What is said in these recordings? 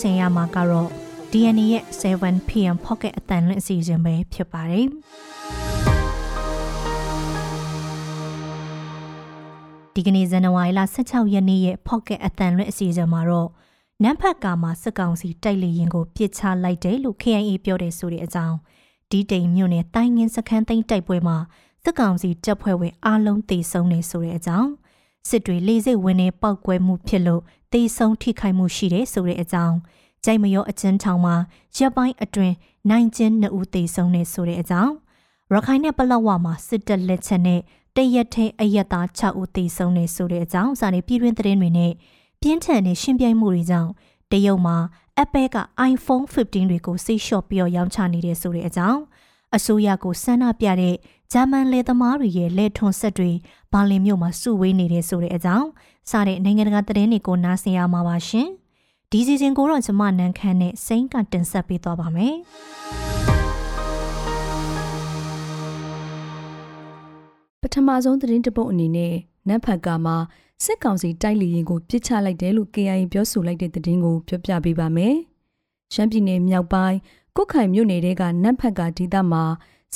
ဆင်ရမှာကတော့ DNA ရဲ့ 7PM Pocket အတန်လွင့်အစီအစဉ်ပဲဖြစ်ပါတယ်။ဒီကနေ့ဇန်နဝါရီလ16ရက်နေ့ရဲ့ Pocket အတန်လွင့်အစီအစဉ်မှာတော့နမ်ဖတ်ကာမှာစစ်ကောင်စီတိုက်လေရင်ကိုပြစ်ချလိုက်တယ်လို့ KIA ပြောတယ်ဆိုတဲ့အကြောင်းဒီတိမ်မြို့နယ်တိုင်းငင်းစခန်းသိမ်းတိုက်ပွဲမှာစစ်ကောင်စီတပ်ဖွဲ့ဝင်အားလုံးတေဆုံးနေဆိုတဲ့အကြောင်းစစ်တွေလေးစိတ်ဝင်နေပောက်ကွဲမှုဖြစ်လို့ တေဆုံးထိခိုက်မှုရှိတယ်ဆိုတဲ့အကြောင်းကြိုက်မရောအကျဉ်းထောင်မှာရပ်ပိုင်းအတွင်းနိုင်ကျင်းနှစ်ဦးတေဆုံးနေဆိုတဲ့အကြောင်းရခိုင်နဲ့ပလောက်ဝမှာစစ်တပ်လက်ချက်နဲ့တရက်ထဲအရက်သား6ဦးတေဆုံးနေဆိုတဲ့အကြောင်းစာနေပြည်တွင်းသတင်းတွေနဲ့ပြင်းထန်တဲ့ရှင်ပြိုင်မှုတွေကြောင့်တရုတ်မှာ Apple က iPhone 15တွေကိုစိတ်လျှော့ပြီးရောင်းချနေတယ်ဆိုတဲ့အကြောင်းအစိုးရကိုဆန္ဒပြတဲ့ ဂျာမန်လယ်သမားတွေရဲ့လက်ထွန်ဆက်တွေဘာလင်မြို့မှာစုဝေးနေတဲ့ဆိုတဲ့အကြောင်းစတဲ့နိုင်ငံတကာသတင်းတွေကိုနားဆင်ရမှာပါရှင်။ဒီစီစဉ်ကိုတော့ကျမနန်းခမ်းနဲ့စိန်ကတင်ဆက်ပေးသွားပါမယ်။ပထမဆုံးသတင်းတပုတ်အနေနဲ့နတ်ဖတ်ကာမှာစစ်ကောင်စီတိုက်လီရင်ကိုပြစ်ချလိုက်တယ်လို့ KIA ပြောဆိုလိုက်တဲ့သတင်းကိုပြောပြပေးပါမယ်။ရှမ်းပြည်နယ်မြောက်ပိုင်းကုတ်ခိုင်မြို့နယ်တဲကနတ်ဖတ်ကာဒေသမှာ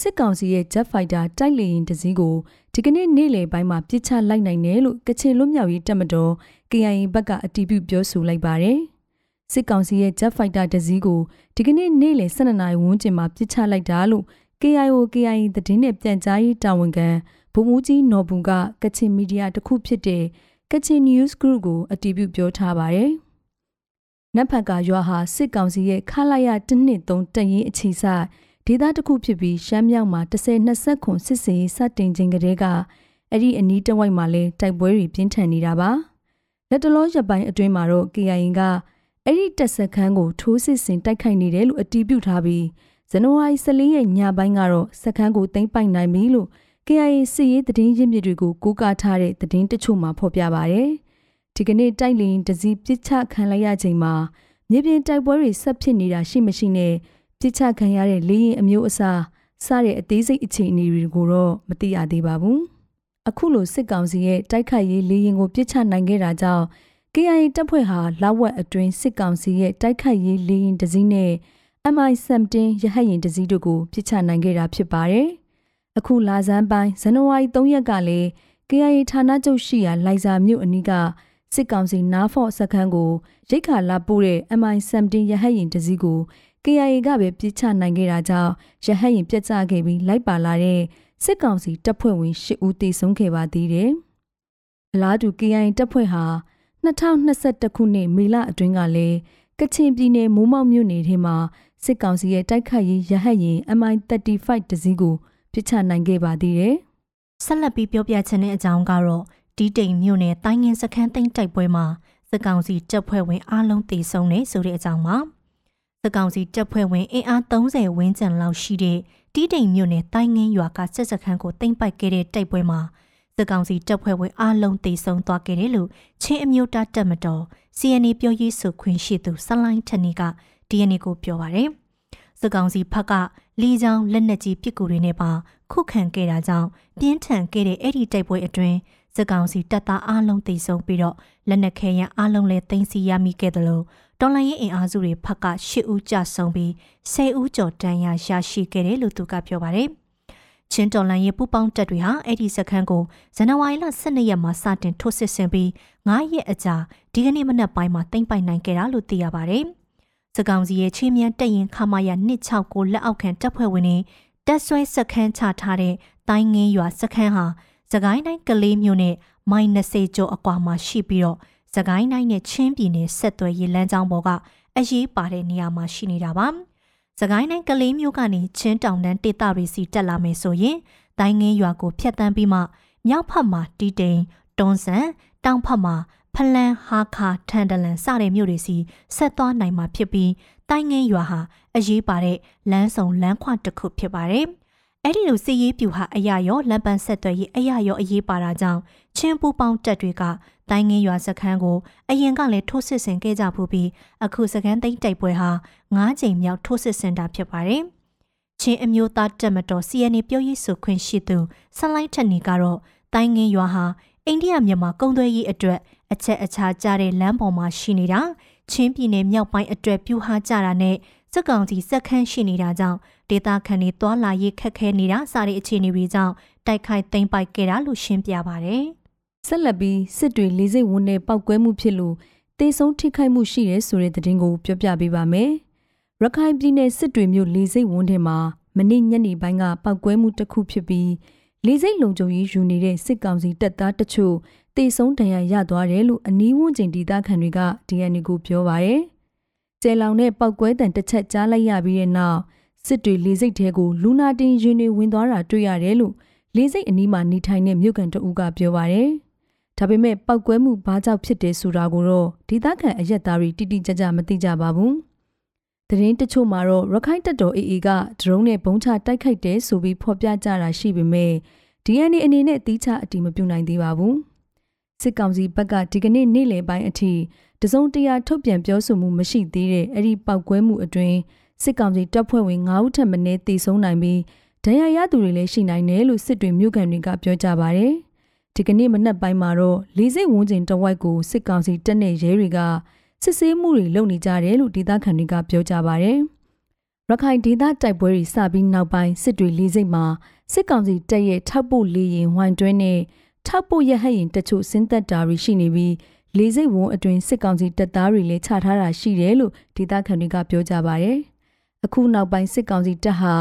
စစ်ကောင်စီရဲ့ Jet Fighter တိုက်လေယာဉ်တစ်စီးကိုဒီကနေ့နေ့လယ်ပိုင်းမှာပြစ်ချလိုက်နိုင်တယ်လို့ကချင်လွတ်မြောက်ရေးတပ်မတော် KIA ဘက်ကအတည်ပြုပြောဆိုလိုက်ပါတယ်။စစ်ကောင်စီရဲ့ Jet Fighter တစ်စီးကိုဒီကနေ့နေ့လယ်12နာရီဝန်းကျင်မှာပြစ်ချလိုက်တာလို့ KIO KIA သတင်းနဲ့ပြန်ကြားရေးတာဝန်ခံဗိုလ်မှူးကြီးနော်ဘူးကကချင်မီဒီယာတစ်ခုဖြစ်တဲ့ကချင် News Group ကိုအတည်ပြုပြောထားပါတယ်။နတ်ဖတ်ကရွာဟာစစ်ကောင်စီရဲ့ခလာရ123တရင်အခြေဆိုင် ဒေသတစ်ခုဖြစ်ပြီးရှမ်းမြောက်မှာ10-20ခွန်စစ်စင်ရေးစတင်ခြင်းကလေးကအဲ့ဒီအနီးတစ်ဝိုက်မှာလဲတိုက်ပွဲတွေပြင်းထန်နေတာပါလက်တလောရပိုင်းအတွင်းမှာတော့ KIA ကအဲ့ဒီတက်ဆက်ခန်းကိုထိုးစစ်ဆင်တိုက်ခိုက်နေတယ်လို့အတည်ပြုထားပြီးဇန်နဝါရီ14ရက်ညပိုင်းကတော့စခန်းကိုသိမ်းပိုက်နိုင်ပြီလို့ KIA စစ်ရေးသတင်းရင်းမြစ်တွေကိုကိုးကားထားတဲ့သတင်းတချို့မှာဖော်ပြပါဗျ။ဒီကနေ့တိုက်လင်းတစည်းပစ်ချခံလိုက်ရချိန်မှာမြေပြင်တိုက်ပွဲတွေဆက်ဖြစ်နေတာရှိမရှိနဲ့ ပြစ်ချခံရတဲ့လေရင်အမျိုးအစားစတဲ့အသေးစိတ်အခြေအနေတွေကိုတော့မသိရသေးပါဘူး။အခုလိုစစ်ကောင်စီရဲ့တိုက်ခိုက်ရေးလေရင်ကိုပြစ်ချနိုင်ခဲ့တာကြောင့် KIA တပ်ဖွဲ့ဟာလောက်ဝက်အတွင်းစစ်ကောင်စီရဲ့တိုက်ခိုက်ရေးလေရင်တစည်းနဲ့ MI-17 ရဟတ်ယာဉ်တစည်းတို့ကိုပြစ်ချနိုင်ခဲ့တာဖြစ်ပါတယ်။အခုလာဇန်ပိုင်းဇန်နဝါရီ3ရက်ကလည်း KIA ဌာနချုပ်ရှိရာလိုင်ဇာမြို့အနီးကစစ်ကောင်စီနားဖော့စခန်းကိုရိတ်ခါလာပို့တဲ့ MI-17 ရဟတ်ယာဉ်တစည်းကို KIA ကပဲပြစ်ချနိုင်ခဲ့တာကြောင့်ရဟတ်ရင်ပြက်ကျခဲ့ပြီးလိုက်ပါလာတဲ့စစ်ကောင်စီတပ်ဖွဲ့ဝင်၈ဦးတေဆုံးခဲ့ပါသေးတယ်။အလားတူ KIA တပ်ဖွဲ့ဟာ2021ခုနှစ်မေလအတွင်းကလည်းကချင်ပြည်နယ်မိုးမောက်မြို့နယ်ထဲမှာစစ်ကောင်စီရဲ့တိုက်ခိုက်ရေးရဟတ်ရင် MI35 တစည်းကိုပြစ်ချနိုင်ခဲ့ပါသေးတယ်။ဆက်လက်ပြီးပြောပြချင်တဲ့အကြောင်းကတော့ဒီတိမ်မြို့နယ်တိုင်းငင်းစခန်းသိမ်းတိုက်ပွဲမှာစစ်ကောင်စီတပ်ဖွဲ့ဝင်အလုံးတေဆုံးနေဆိုတဲ့အကြောင်းပါ။ စကောင်စီတပ်ဖွဲ့ဝင်အင်အား30ဝန်းကျင်လောက်ရှိတဲ့တီးတိမ်မြို့နယ်တိုင်းငင်းရွာကစစ်စခန်းကိုတင်ပိုက်ခဲ့တဲ့တိုက်ပွဲမှာစကောင်စီတပ်ဖွဲ့ဝင်အလုံးတေဆုံးသွားခဲ့တယ်လို့ချင်းအမျိုးသားတပ်မတော် CNA ပြောရေးဆိုခွင့်ရှိသူဆလိုင်းထနီက DNA ကိုပြောပါရယ်စကောင်စီဖက်ကလီချောင်းလက်နက်ကြီးပစ်ကူတွေနဲ့ပါခုခံခဲ့တာကြောင့်ပြင်းထန်ခဲ့တဲ့အဲ့ဒီတိုက်ပွဲအတွင်းစကောင်စီတပ်သားအလုံးတေဆုံးပြီးတော့လက်နက်ခဲယံအလုံးလည်းတင်စီရမိခဲ့တယ်လို့ တော်လိုင်းရေးအင်အားစုတွေဖက်က၈ဦးကြဆုံးပြီး10ဦးကျော်တန်းရရရှိခဲ့တယ်လို့သူကပြောပါတယ်။ချင်းတော်လိုင်းရေးပူပေါင်းတပ်တွေဟာအဲ့ဒီစခန်းကိုဇန်နဝါရီလ12ရက်မှာစတင်ထိုးစစ်ဆင်ပြီး9ရက်အကြာဒီကနေ့မနက်ပိုင်းမှာတင်ပိုင်နိုင်ခဲ့တာလို့သိရပါတယ်။စကောင်စီရဲ့ချင်းမြန်တက်ရင်ခမာယာ269လက်အောက်ခံတပ်ဖွဲ့ဝင်တွေတက်ဆွဲစခန်းချထားတဲ့တိုင်းငင်းရွာစခန်းဟာစကိုင်းတိုင်းကလေးမြို့နဲ့မိုင်20ကျော်အကွာမှာရှိပြီးတော့ စကိုင်းတိုင်းနဲ့ချင်းပြည်နယ်ဆက်သွယ်ရေးလမ်းကြောင်းပေါ်ကအရေးပါတဲ့နေရာမှာရှိနေတာပါ။စကိုင်းတိုင်းကလေးမျိုးကနေချင်းတောင်တန်းဒေသတွေစီတက်လာမယ်ဆိုရင်တိုင်းငင်းရွာကိုဖျက်ဆီးပြီးမှမြောက်ဖက်မှာတီတိန်တွန်းဆန်တောင်ဖက်မှာဖလန်ဟာခါထန်တလန်စတဲ့မြို့တွေစီဆက်သွားနိုင်မှာဖြစ်ပြီးတိုင်းငင်းရွာဟာအရေးပါတဲ့လမ်းဆောင်လမ်းခွတစ်ခုဖြစ်ပါတယ်။အဲ့ဒီလိုစီရေးပြူဟာအရာရောလက်ပံဆက်သွယ်ရေးအရာရောအရေးပါတာကြောင့်ချင်းပူပေါင်းတက်တွေက တိုင်းငင်းရွာစခန်းကိုအရင်ကလည်းထိုးစစ်ဆင်ခဲ့ကြဖူးပြီးအခုစခန်းသိမ်းတိုက်ပွဲဟာ၅ချိန်မြောက်ထိုးစစ်ဆင်တာဖြစ်ပါတယ်။ချင်းအမျိုးသားတက်မတော် CNA ပြောရေးဆိုခွင့်ရှိသူဆလိုက်ထက်နီကတော့တိုင်းငင်းရွာဟာအိန္ဒိယမြန်မာကုန်းသွဲရေးအတွက်အချက်အခြားကျတဲ့လမ်းပေါ်မှာရှိနေတာချင်းပြည်နယ်မြောက်ပိုင်းအတွက်ပြူဟာကြတာနဲ့စက်ကောင်စီစက်ခန်းရှိနေတာကြောင့်ဒေတာခန်တွေတွာလာရေးခက်ခဲနေတာစတဲ့အခြေအနေတွေကြောင့်တိုက်ခိုက်သိမ်းပိုက်ခဲ့တာလို့ရှင်းပြပါဗျ။ ဆက်လက်ပြီးစစ်တွေလေးစိတ်ဝန်းနဲ့ပောက်ကွဲမှုဖြစ်လို့တေဆုံးထိခိုက်မှုရှိတယ်ဆိုတဲ့သတင်းကိုပြောပြပေးပါမယ်။ရခိုင်ပြည်နယ်စစ်တွေမြို့လေးစိတ်ဝန်းထဲမှာမနေ့ညနေပိုင်းကပောက်ကွဲမှုတစ်ခုဖြစ်ပြီးလေးစိတ်လုံခြုံရေးယူနေတဲ့စစ်ကောင်စီတပ်သားတချို့တေဆုံးဒဏ်ရာရသွားတယ်လို့အနီးဝန်းကျင်ဒေသခံတွေက DNA ကိုပြောပါရယ်။ကျဲလောင်တဲ့ပောက်ကွဲတံတစ်ချက်ကြားလိုက်ရပြီးတဲ့နောက်စစ်တွေလေးစိတ်ထဲကိုလူနာတင်ရင်တွေဝင်သွားတာတွေ့ရတယ်လို့လေးစိတ်အနီးမှာနေထိုင်တဲ့မြို့ကန်တအူးကပြောပါရယ်။ ဒါပေမဲ့ပောက်ကွဲမှုဘာကြောင့်ဖြစ်တယ်ဆိုတာကိုတော့ဒေသခံအရက်သားတွေတိတိကျကျမသိကြပါဘူး။သတင်းတချို့မှာတော့ရခိုင်တပ်တော် AA ကဒရုန်းနဲ့ဘုံချတိုက်ခိုက်တယ်ဆိုပြီးဖော်ပြကြတာရှိပေမဲ့ DNA အနေနဲ့တီးခြားအတည်မပြုနိုင်သေးပါဘူး။စစ်ကောင်စီဘက်ကဒီကနေ့နေ့လယ်ပိုင်းအထိတစုံတရာထုတ်ပြန်ပြောဆိုမှုမရှိသေးတဲ့အဲ့ဒီပောက်ကွဲမှုအတွင်းစစ်ကောင်စီတပ်ဖွဲ့ဝင်9ဦးထပ်မံတေဆုံးနိုင်ပြီးဒဏ်ရာရသူတွေလည်းရှိနိုင်တယ်လို့စစ်တွေမြို့ကန်တွေကပြောကြပါဗျ။ ဒီကနေ့မနက်ပိုင်းမှာတော့လေးစိတ်ဝန်းကျင်တဝိုက်ကိုစစ်ကောင်စီတပ်နဲ့ရဲတွေကစစ်ဆေးမှုတွေလုပ်နေကြတယ်လို့ဒေသခံတွေကပြောကြပါဗျ။ရခိုင်ဒေသတိုက်ပွဲတွေစပြီးနောက်ပိုင်းစစ်တွေလေးစိတ်မှာစစ်ကောင်စီတပ်ရဲ့ထောက်ပို့လေရင်ဝိုင်တွင်းနဲ့ထောက်ပို့ရဟတ်ရင်တချို့ဆင်းသက်တာတွေရှိနေပြီးလေးစိတ်ဝန်းအတွင်စစ်ကောင်စီတပ်သားတွေလည်းချထားတာရှိတယ်လို့ဒေသခံတွေကပြောကြပါဗျ။အခုနောက်ပိုင်းစစ်ကောင်စီတပ်ဟာ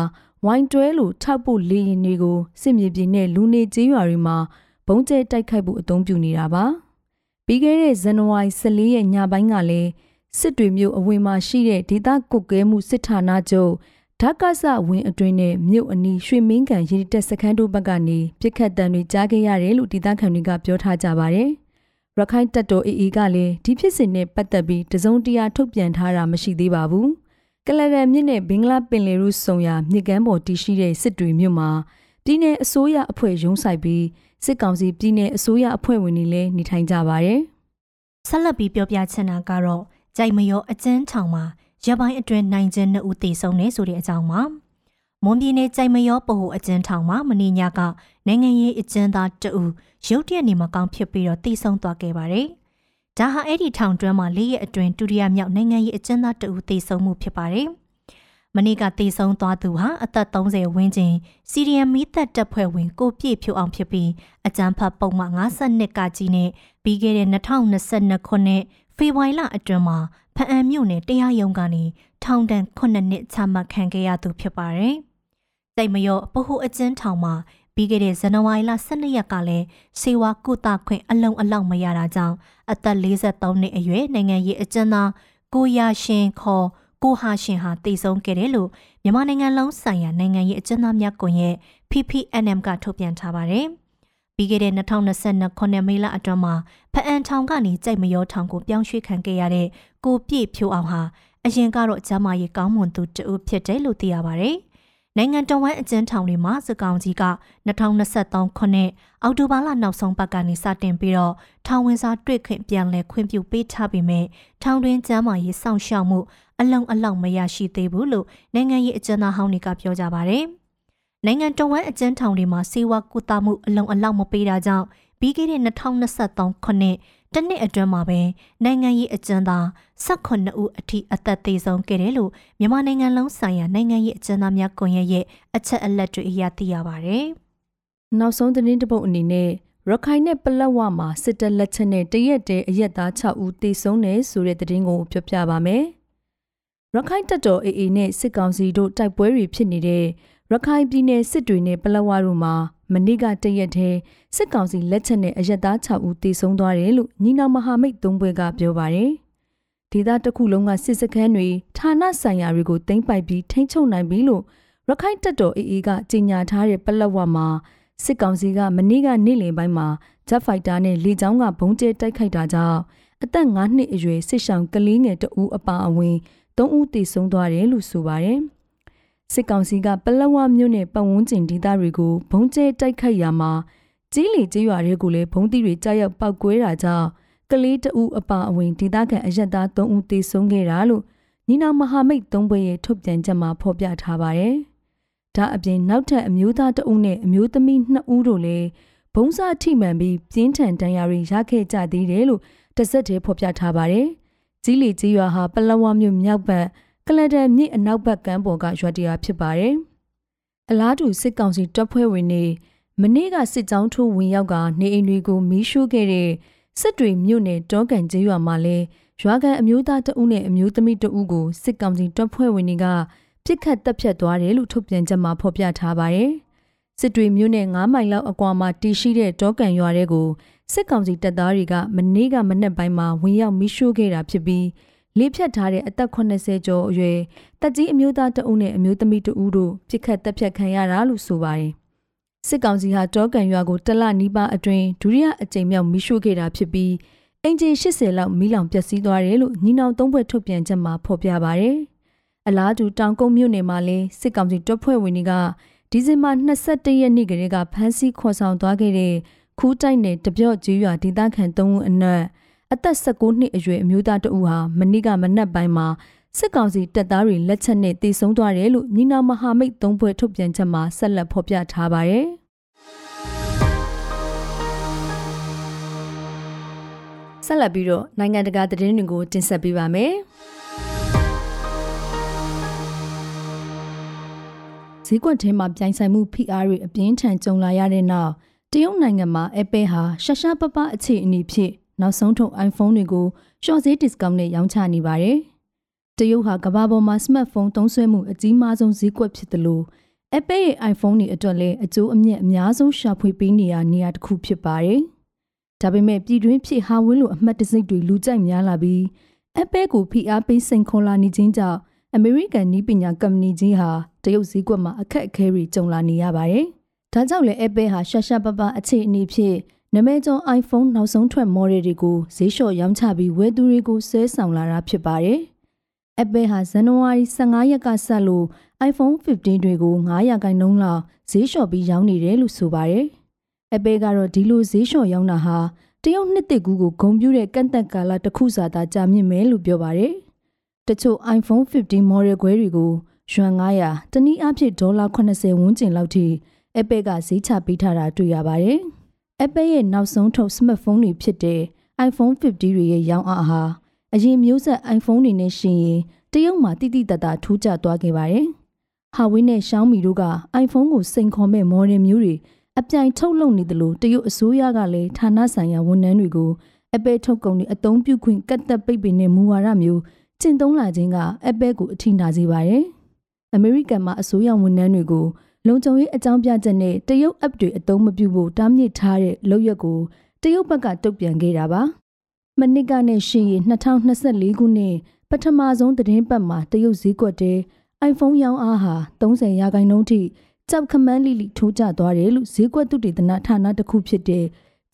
ဝိုင်းတွဲလိုထောက်ပို့လေရင်တွေကိုစစ်မြေပြင်နဲ့လူနေကျေးရွာတွေမှာဘုံ ကျဲတိုက်ခိုက်ဖို့အသုံးပြုနေတာပါ။ပြီးခဲ့တဲ့ဇန်နဝါရီ14ရက်ညပိုင်းကလည်းစစ်တွေမျိုးအဝင်မှာရှိတဲ့ဒေသကုတ်ကဲမှုစစ်ဌာနချုပ်ဓာကဆဝင်းအတွင်းနဲ့မြို့အနီးရွှေမင်းကန်ရေတက်စခန်းတို့ဘက်ကနေပြစ်ခတ်တံတွေကြားခဲ့ရတယ်လို့ဒေသခံတွေကပြောထားကြပါတယ်။ရခိုင်တပ်တော် AA ကလည်းဒီဖြစ်စဉ်နဲ့ပတ်သက်ပြီးတစုံတရာထုတ်ပြန်ထားတာမရှိသေးပါဘူး။ကလရန်မြစ်နဲ့ဘင်္ဂလားပင်လယ်ရုဆုံရာမြစ်ကမ်းပေါ်တည်ရှိတဲ့စစ်တွေမြို့မှာပြည်내အစိုးရအဖွဲ့ရုံးဆိုင်ပြီး စစ်ကောင်စီပြည်내အစိုးရအဖွဲ့ဝင်တွေလည်းနေထိုင်ကြပါတယ်။ဆက်လက်ပြီးပြောပြချင်တာကတော့ကြိုက်မရောအကျန်းထောင်မှာရပိုင်းအတွင်းနိုင်ခြင်းနှစ်ဦးသေဆုံးနေဆိုတဲ့အကြောင်းပါမွန်ပြည်နယ်ကြိုင်မရောပဟိုအကျဉ်းထောင်မှာမနေ့ညကနိုင်ငံရေးအကျဉ်းသားတဦးရုတ်တရက်နေမကောင်းဖြစ်ပြီးတော့သေဆုံးသွားခဲ့ပါတယ်။ဒါဟာအဲ့ဒီထောင်တွင်းမှာလေးရက်အတွင်းဒုတိယမြောက်နိုင်ငံရေးအကျဉ်းသားတဦးသေဆုံးမှုဖြစ်ပါတယ်။ မနေ့ကသေဆုံးသွားသူဟာအသက်30ဝန်းကျင်စီရီယမ်မီသက်တပ်ဖွဲ့ဝင်ကိုပြည့်ဖြိုအောင်ဖြစ်ပြီးအကြမ်းဖက်ပုံမှန်52ကကြီးနဲ့ပြီးခဲ့တဲ့2022ခုနှစ်ဖေဖော်ဝါရီလအတွင်းမှာဖအံမြို့နယ်တရားရုံးကနေထောင်ဒဏ်9နှစ်ချမှတ်ခံခဲ့ရသူဖြစ်ပါတယ်။စိတ်မရောပဟုအကျဉ်းထောင်မှာပြီးခဲ့တဲ့ဇန်နဝါရီလ12ရက်ကလည်းစေဝါကုသခွင့်အလုံးအလောက်မရတာကြောင့်အသက်43နှစ်အရွယ်နိုင်ငံရေးအကျဉ်းသားကိုရရှင်ခေါ် ကိုဟာရှင်ဟာတည်ဆုံးခဲ့တယ်လို့မြန်မာနိုင်ငံလုံးဆိုင်ရာနိုင်ငံရေးအကျဉ်းသားများကွန်ရက် PPNM ကထုတ်ပြန်ထားပါတယ်။ပြီးခဲ့တဲ့2022ခုနှစ်မေလအတွင်းမှာဖအန်ထောင်ကနေကြိုက်မရောထောင်ကိုပြောင်းရွှေ့ခံခဲ့ရတဲ့ကိုပြည့်ဖြိုးအောင်ဟာအရင်ကတော့ကျမရေးကောင်းမွန်သူတဦးဖြစ်တယ်လို့သိရပါဗျ။ နိုင်ငံတော်ဝန်အကျဉ်းထောင်တွေမှာစကောင်ကြီးက2023ခုနှစ်အောက်တိုဘာလနောက်ဆုံးပတ်ကနေစတင်ပြီးတော့ထောင်ဝင်စာတွေ့ခွင့်ပြန်လည်ခွင့်ပြုပေးထားပေမဲ့ထောင်တွင်းကျမ်းမာရေးစောင့်ရှောက်မှုအလုံးအလောက်မရရှိသေးဘူးလို့နိုင်ငံရေးအကျဉ်းသားဟောင်းတွေကပြောကြပါဗျ။နိုင်ငံတော်ဝန်အကျဉ်းထောင်တွေမှာစေဝါကုသမှုအလုံးအလောက်မပေးတာကြောင့်ပြီးခဲ့တဲ့2023ခုနှစ် တနှစ်အတွင်းမှာပဲနိုင်ငံရေးအကျဉ်းသား18ဦးအထိအသက်သေဆုံးခဲ့တယ်လို့မြန်မာနိုင်ငံလုံးဆိုင်ရာနိုင်ငံရေးအကျဉ်းသားများကွန်ရက်ရဲ့အချက်အလက်တွေအရသိရပါဗျ။နောက်ဆုံးသတင်းတစ်ပုဒ်အနေနဲ့ရခိုင်နဲ့ပလက်ဝမှာစစ်တပ်လက်ချက်နဲ့တရက်တည်းအရက်သား6ဦးသေဆုံးတယ်ဆိုတဲ့သတင်းကိုပြောပြပါမယ်။ရခိုင်တပ်တော် AA နဲ့စစ်ကောင်စီတို့တိုက်ပွဲတွေဖြစ်နေတဲ့ ရခိုင်ပြည်နယ်စစ်တွေနဲ့ပလက်ဝတို့မှာမနေ့ကတရက်တည်းစစ်ကောင်စီလက်ချက်နဲ့အရက်သား6ဦးသေဆုံးသွားတယ်လို့ညီနောင်မဟာမိတ်သုံးဘွဲကပြောပါတယ်။ဒေသတစ်ခုလုံးကစစ်စခန်းတွေဌာနဆိုင်ရာတွေကိုတင်ပိုက်ပြီးထိန်းချုပ်နိုင်ပြီလို့ရခိုင်တပ်တော် AA ကကြေညာထားတဲ့ပလက်ဝမှာစစ်ကောင်စီကမနေ့ကနေ့လယ်ပိုင်းမှာဂျက်ဖိုက်တာနဲ့လေကြောင်းကဘုံကျဲတိုက်ခိုက်တာကြောင့်အသက်9နှစ်အရွယ်စစ်ဆောင်ကလေးငယ်တဦးအပါအဝင်3ဦးသေဆုံးသွားတယ်လို့ဆိုပါတယ်။ စစ်ကောင်စီကပလက်ဝမြို့နယ်ပတ်ဝန်းကျင်ဒေသတွေကိုဘုံကျဲတိုက်ခိုက်ရာမှာကြီးလီကျေးရွာတွေကိုလည်းဘုံတိတွေကြားရောက်ပောက်ကွဲတာကြောင့်ကလေးတဦးအပါအဝင်ဒေသခံအရက်သား3ဦးသေဆုံးခဲ့တာလို့ညီနောင်မဟာမိတ်၃ဘွဲ့ရဲ့ထုတ်ပြန်ချက်မှာဖော်ပြထားပါတယ်။ဒါအပြင်နောက်ထပ်အမျိုးသားတဦးနဲ့အမျိုးသမီး2ဦးတို့လည်းဘုံစားထိမှန်ပြီးပြင်းထန်ဒဏ်ရာတွေရခဲ့ကြသေးတယ်လို့တဆက်တည်းဖော်ပြထားပါတယ်။ကြီးလီကြီးရွာဟာပလဝမြို့မြောက်ဘက် ကလဒန်မြစ်အနောက်ဘက်ကမ်းပေါ်ကရွာတရာဖြစ်ပါတယ်။အလားတူစစ်ကောင်စီတပ်ဖွဲ့ဝင်တွေမနေ့ကစစ်ကြောင်းထိုးဝင်ရောက်ကနေအိမ်တွေကိုမီးရှို့ခဲ့တဲ့စစ်တွေမြို့နယ်တောကန်ကျေးရွာမှာလဲရွာကန်အမျိုးသားတအုပ်နဲ့အမျိုးသမီးတအုပ်ကိုစစ်ကောင်စီတပ်ဖွဲ့ဝင်တွေကပြစ်ခတ်တပ်ဖြတ်သွားတယ်လို့ထုတ်ပြန်ချက်မှာဖော်ပြထားပါတယ်။စစ်တွေမြို့နယ်9မိုင်လောက်အကွာမှာတည်ရှိတဲ့တောကန်ရွာတွေကိုစစ်ကောင်စီတပ်သားတွေကမနေ့ကမနက်ပိုင်းမှာဝင်ရောက်မိရှို့ခဲ့တာဖြစ်ပြီး လေးဖြတ်ထားတဲ့အသက်80ကျော်အရွယ်တက်ကြီးအမျိုးသားတအုပ်နဲ့အမျိုးသမီးတဦးတို့ပြစ်ခတ်တပ်ဖြတ်ခံရတာလို့ဆိုပါတယ်။စစ်ကောင်စီဟာတောကန်ရွာကိုတလနီးပါအတွင်းဒုတိယအကြိမ်မြောက်မိရှို့ခဲ့တာဖြစ်ပြီးအင်ဂျင်80လောက်မီးလောင်ပျက်စီးသွားတယ်လို့ညီနောင်သုံးဘက်ထုတ်ပြန်ချက်မှာဖော်ပြပါဗျ။အလားတူတောင်ကုန်းမြို့နယ်မှာလည်းစစ်ကောင်စီတပ်ဖွဲ့ဝင်တွေကဒီဇင်ဘာ22ရက်နေ့ကလေးကဖမ်းဆီးခေါ်ဆောင်သွားခဲ့တဲ့ခူးတိုက်နယ်တပြော့ကျေးရွာဒေသခံ၃ဦးအနက် အသက်16နှစ်အရွယ်အမျိုးသားတဦးဟာမနေ့ကမနက်ပိုင်းမှာစစ်ကောင်စီတပ်သားတွေလက်ချက်နဲ့တေဆုံးသွားတယ်လို့ညီနာမဟာမိတ်သုံးဘွဲထုတ်ပြန်ချက်မှာဆက်လက်ဖော်ပြထားပါတယ်။ဆက်လက်ပြီးတော့နိုင်ငံတကာသတင်းတွေကိုတင်ဆက်ပေးပါမယ်။ဈေးကွက်ထဲမှာပြိုင်ဆိုင်မှုဖိအားတွေအပြင်းထန်ကြုံလာရတဲ့နောက်တရုတ်နိုင်ငံမှာ Apple ဟာရှာရှာပပအခြေအနေဖြင့် နောက်ဆုံးထုတ် iPhone တွေကိုရှော့ဈေး discount နဲ့ရောင်းချနေပါတယ်။တရုတ်ဟာကမ္ဘာပေါ်မှာ smartphone သုံးစွဲမှုအကြီးမားဆုံးဈေးကွက်ဖြစ်တယ်လို့ Apple ရဲ့ iPhone တွေအတွက်လည်းအကျိုးအမြတ်အများဆုံးရှာဖွေပေးနေရနေရာတစ်ခုဖြစ်ပါတယ်။ဒါပေမဲ့ပြည်တွင်းဖြစ်ဟာဝင်းလိုအမှတ်တစိမ့်တွေလူကြိုက်များလာပြီး Apple ကိုဖိအားပေးစိန်ခေါ်လာနေခြင်းကြောင့်အမေရိကန်နည်းပညာကုမ္ပဏီကြီးဟာတရုတ်ဈေးကွက်မှာအခက်အခဲတွေကြုံလာနေရပါတယ်။ဒါကြောင့်လည်း Apple ဟာရှာရှာပပအခြေအနေဖြင့် နမဲကျော် iPhone နောက်ဆုံးထွက် model တွေကိုဈေးလျှော့ရောင်းချပြီးဝယ်သူတွေကိုဆဲဆောင်လာတာဖြစ်ပါတယ်။ Apple ဟာဇန်နဝါရီ15ရက်ကစလို့ iPhone 15တွေကို900ခိုင်နှုန်းလောက်ဈေးလျှော့ပြီးရောင်းနေတယ်လို့ဆိုပါတယ်။ Apple ကတော့ဒီလိုဈေးလျှော့ရောင်းတာဟာတရုတ်နှစ်တစ်ကူကိုဂုံပြူတဲ့ကန့်သက်ကာလတစ်ခုစာသာကြာမြင့်မယ်လို့ပြောပါတယ်။တချို့ iPhone 15 model ခွဲတွေကိုယွမ်900တနည်းအားဖြင့်ဒေါ်လာ80ဝန်းကျင်လောက်ထိ Apple ကဈေးချပေးထားတာတွေ့ရပါတယ်။ Apple ရဲ့နောက်ဆုံးထုတ် smartphone တွေဖြစ်တဲ့ iPhone 50တွေရဲ့ရောင်းအားဟာအရင်မျိုးဆက် iPhone တွေနဲ့ရှင်ရင်တရုတ်မှာတိတိတတ်တာထူးခြားသွားခဲ့ပါတယ်။ Huawei နဲ့ Xiaomi တို့က iPhone ကိုစိန်ခေါ်မဲ့ model မျိုးတွေအပြိုင်ထုတ်လုပ်နေတယ်လို့တရုတ်အစိုးရကလည်းဌာနဆိုင်ရာဝန်ထမ်းတွေကို Apple ထုတ်ကုန်တွေအသုံးပြုခွင့်ကတ်သက်ပိတ်ပင်တဲ့မူဝါဒမျိုးကျင့်သုံးလာခြင်းက Apple ကိုအထိနာစေပါတယ်။ American မှာအစိုးရဝန်ထမ်းတွေကို လုံခြုံရေးအကြောင်းပြချက်နဲ့တရုတ် app တွေအသုံးမပြုဖို့တားမြစ်ထားတဲ့လုပ်ရက်ကိုတရုတ်ဘက်ကတုံ့ပြန်ခဲ့တာပါ။မနစ်ကနဲ့ရှေ့ရ2024ခုနှစ်ပထမဆုံးသတင်းပတ်မှာတရုတ်ဈေးကွက်တဲ iPhone ရောင်းအားဟာ30ရာခိုင်နှုန်းထိကြောက်ခမန်းလိလိထိုးကျသွားတယ်လို့ဈေးကွက်သုတေသနဌာနတစ်ခုဖြစ်တဲ့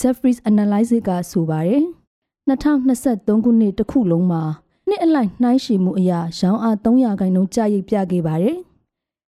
Jeffries Analysis ကဆိုပါတယ်။2023ခုနှစ်တစ်ခုလုံးမှာနှစ်အလိုက်နှိုင်းယှဉ်မှုအရရောင်းအား300ခိုင်နှုန်းကျရိပ်ပြခဲ့ပါတယ်။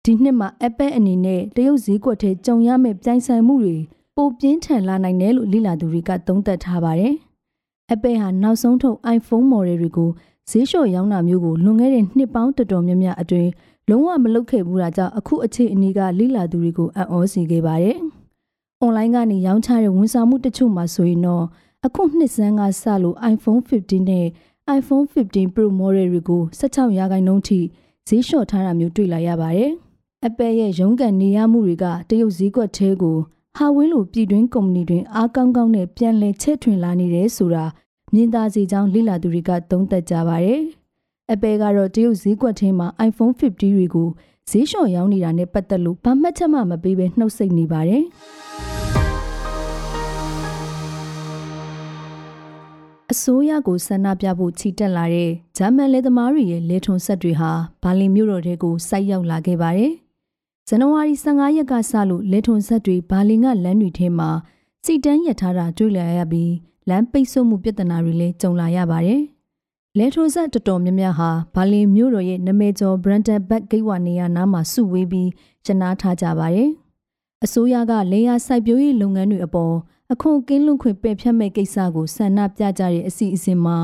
ဒီနှစ်မှာ Apple အနေနဲ့တရုတ်ဈေးကွက်ထဲကြုံရမယ့်ပြိုင်ဆိုင်မှုတွေပိုပြင်းထန်လာနိုင်တယ်လို့လေ့လာသူတွေကသုံးသပ်ထားပါတယ်။ Apple ဟာနောက်ဆုံးထုတ် iPhone model တွေကိုဈေးလျှော့ရောင်းတာမျိုးကိုလွန်ခဲ့တဲ့နှစ်ပေါင်းတော်တော်များများအတွင်းလုံးဝမလုပ်ခဲ့ဘူးတာကြောင့်အခုအခြေအနေကလိလာသူတွေကိုအံ့ဩစေခဲ့ပါတယ်။ online ကနေရောင်းချတဲ့ဝန်ဆောင်မှုတချို့မှာဆိုရင်တော့အခုနှစ်စန်းကစလို့ iPhone 15နဲ့ iPhone 15 Pro model တွေကို16ရာခိုင်နှုန်းထိဈေးလျှော့ထားတာမျိုးတွေ့လာရပါတယ်။ Apple ရဲ့ရုံးကန်နေရမှုတွေကတရုတ်ဈေးကွက်ထဲကိုဟာဝေးလိုပြည်တွင်းကုမ္ပဏီတွေအားကောင်းကောင်းနဲ့ပြန်လည်ချဲ့ထွင်လာနေတယ်ဆိုတာမြင်သာစေကြောင်းလေ့လာသူတွေကသုံးသပ်ကြပါတယ်။ Apple ကတော့တရုတ်ဈေးကွက်ထဲမှာ iPhone 50တွေကိုဈေးလျှော့ရောင်းနေတာနဲ့ပတ်သက်လို့ဘာမှချက်မှမပေးဘဲနှုတ်ဆက်နေပါတယ်။အစိုးရကိုဆန္ဒပြဖို့ချီတက်လာတဲ့ဂျာမန်လယ်သမားတွေရဲ့လေထုံဆက်တွေဟာဘာလင်မြို့တော်ထဲကိုစိုက်ရောက်လာခဲ့ပါတယ်။ ဇန်နဝါရီ15ရက်ကစလို့လေထုံဆက်တွေဘာလင်ကလမ်းတွေထဲမှာစီတန်းရထားတာတွေ့လာရပြီးလမ်းပိတ်ဆို့မှုပြဿနာတွေလည်းကြုံလာရပါတယ်။လေထုံဆက်တော်တော်များများဟာဘာလင်မြို့တော်ရဲ့နမဲကျော် Brandenburg ဂိတ်ဝနေရာနားမှာစုဝေးပြီးကျနာထားကြပါတယ်။အစိုးရကလေယာစိုက်ပျိုးရေးလုပ်ငန်းတွေအပေါ်အခွန်ကင်းလွန့်ခွင့်ပယ်ဖျက်မဲ့ကိစ္စကိုဆန္ဒပြကြတဲ့အစီအစဉ်မှာ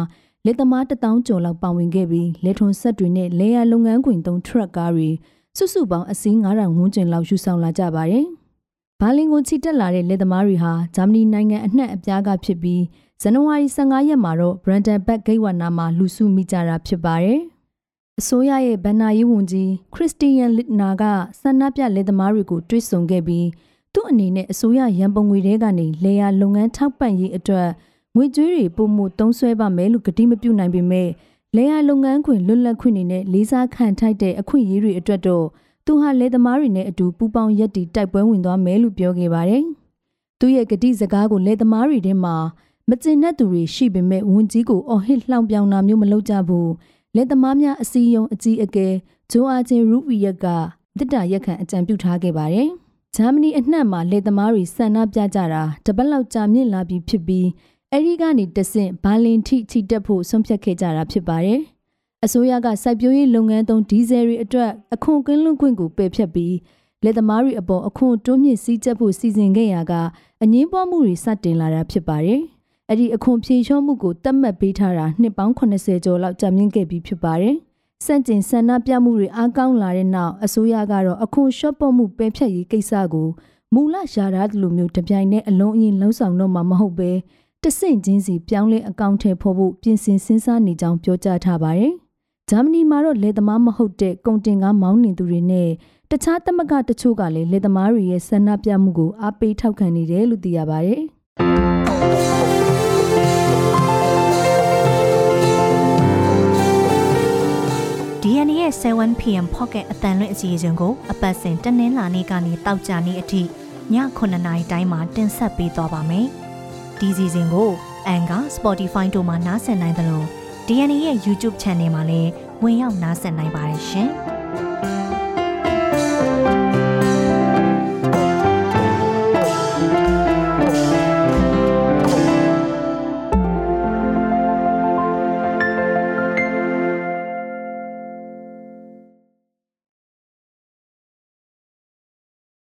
လက်သမားတထောင်ကျော်လောက်ပါဝင်ခဲ့ပြီးလက်ထွန်ဆက်တွေနဲ့လေယာလုပ်ငန်းခွင်သုံးထရက်ကားတွေ စုစုပေါင်းအစီး9000ဝန်းကျင်လောက်ယူဆောင်လာကြပါတယ်။ဘာလင်ကိုချီတက်လာတဲ့လက်သမားတွေဟာဂျာမနီနိုင်ငံအနှံ့အပြားကဖြစ်ပြီးဇန်နဝါရီ15ရက်မှာတော့ Brandon Beck ဂိတ်ဝါနာမှာလူစုမိကြတာဖြစ်ပါတယ်။အစိုးရရဲ့ဗန်နာရေးဝန်ကြီးခရစ်စတီယန်လစ်နာကဆန္ဒပြလယ်သမားတွေကိုတွစ်ဆုံခဲ့ပြီးသူ့အနေနဲ့အစိုးရရန်ပုံငွေတွေကနေလေယာလုပ်ငန်းထောက်ပံ့ရေးအတွက်ငွေကြေးတွေပုံမှုသုံးစွဲပါမယ်လို့ကတိမပြုနိုင်ပေမဲ့ လေယာလုပ်ငန်းခွင်လွတ်လပ်ခွင့်တွေနဲ့လေးစားခံထိုက်တဲ့အခွင့်အရေးတွေအတွက်တော့သူဟာလယ်သမားတွေနဲ့အတူပူးပေါင်းရက်တီတိုက်ပွဲဝင်သွားမယ်လို့ပြောခဲ့ပါတယ်။သူရဲ့ကတိစကားကိုလယ်သမားတွေထဲမှာမကျင်တဲ့သူတွေရှိပေမဲ့ဝန်ကြီးကိုအော်ဟစ်လှောင်ပြောင်တာမျိုးမလုပ်ကြဘူး။လက်သမားများအစည်းအရုံးအကြီးအကဲဂျိုအာချေရူဝီယက်ကတစ်တာရက်ခန့်အကြံပြုထားခဲ့ပါတယ်။ဂျာမနီအနှံ့မှာလက်သမားတွေဆန္ဒပြကြတာတပတ်လောက်ကြာမြင့်လာပြီဖြစ်ပြီး အဲဒီကနေတဆင့်ဘာလင်ထိချီတက်ဖို့ဆုံးဖြတ်ခဲ့ကြတာဖြစ်ပါတယ်။အစိုးရကစိုက်ပျိုးရေးလုပ်ငန်းသုံးဒီဇယ်တွေအတွက်အခွန်ကင်းလွှင့်ခွင့်ကိုပယ်ဖျက်ပြီးလက်သမားတွေအပေါ်အခွန်တွန်းမြင့်စည်းကျပ်ဖို့စီစဉ်ခဲ့ရာကအငင်းပွားမှုတွေစတင်လာတာဖြစ်ပါတယ်။အဲ့ဒီအခွန်ဖြေလျှော့မှုကိုတတ်မှတ်ပေးထားတာနှစ်ပေါင်း80ကျော်လောက်ကြာမြင့်ခဲ့ပြီးဖြစ်ပါတယ်။စန့်ကျင်ဆန္ဒပြမှုတွေအားကောင်းလာတဲ့နောက်အစိုးရကတော့အခွန်လျှော့ပေါ့မှုပယ်ဖျက်ရေးကိစ္စကိုမူလရာထားလိုမျိုးတပြိုင်နက်အလုံးအရင်လှုံ့ဆော်တော့မှာမဟုတ်ပဲ တဆင့်ချင်းစီပြောင်းလဲအကောင့်ထဲဖို့ဖို့ပြင်ဆင်စဉ်းစားနေကြောင်းပြောကြားထားပါတယ်။ဂျာမနီမှာတော့လေသမားမဟုတ်တဲ့ကုန်တင်ကားမောင်းနေသူတွေနဲ့တခြားသမဂတချို့ကလည်းလေသမားတွေရဲ့ဆန္ဒပြမှုကိုအားပေးထောက်ခံနေတယ်လို့သိရပါတယ်။ DNA ရဲ့ 7pm pocket အတန်လွင့်အစီအစဉ်ကိုအပတ်စဉ်တနင်္လာနေ့ကနေတောက်ကြနေ့အထိည9:00နာရီတိုင်းမှာတင်ဆက်ပေးသွားပါမယ်။ ဒီစီစဉ်ကို Anchor, Spotify တို့မှာနားဆင်နိုင်သလို DNA ရဲ့ YouTube Channel မှာလည်းဝင်ရောက်နားဆင်နိုင်ပါတယ်ရှင်။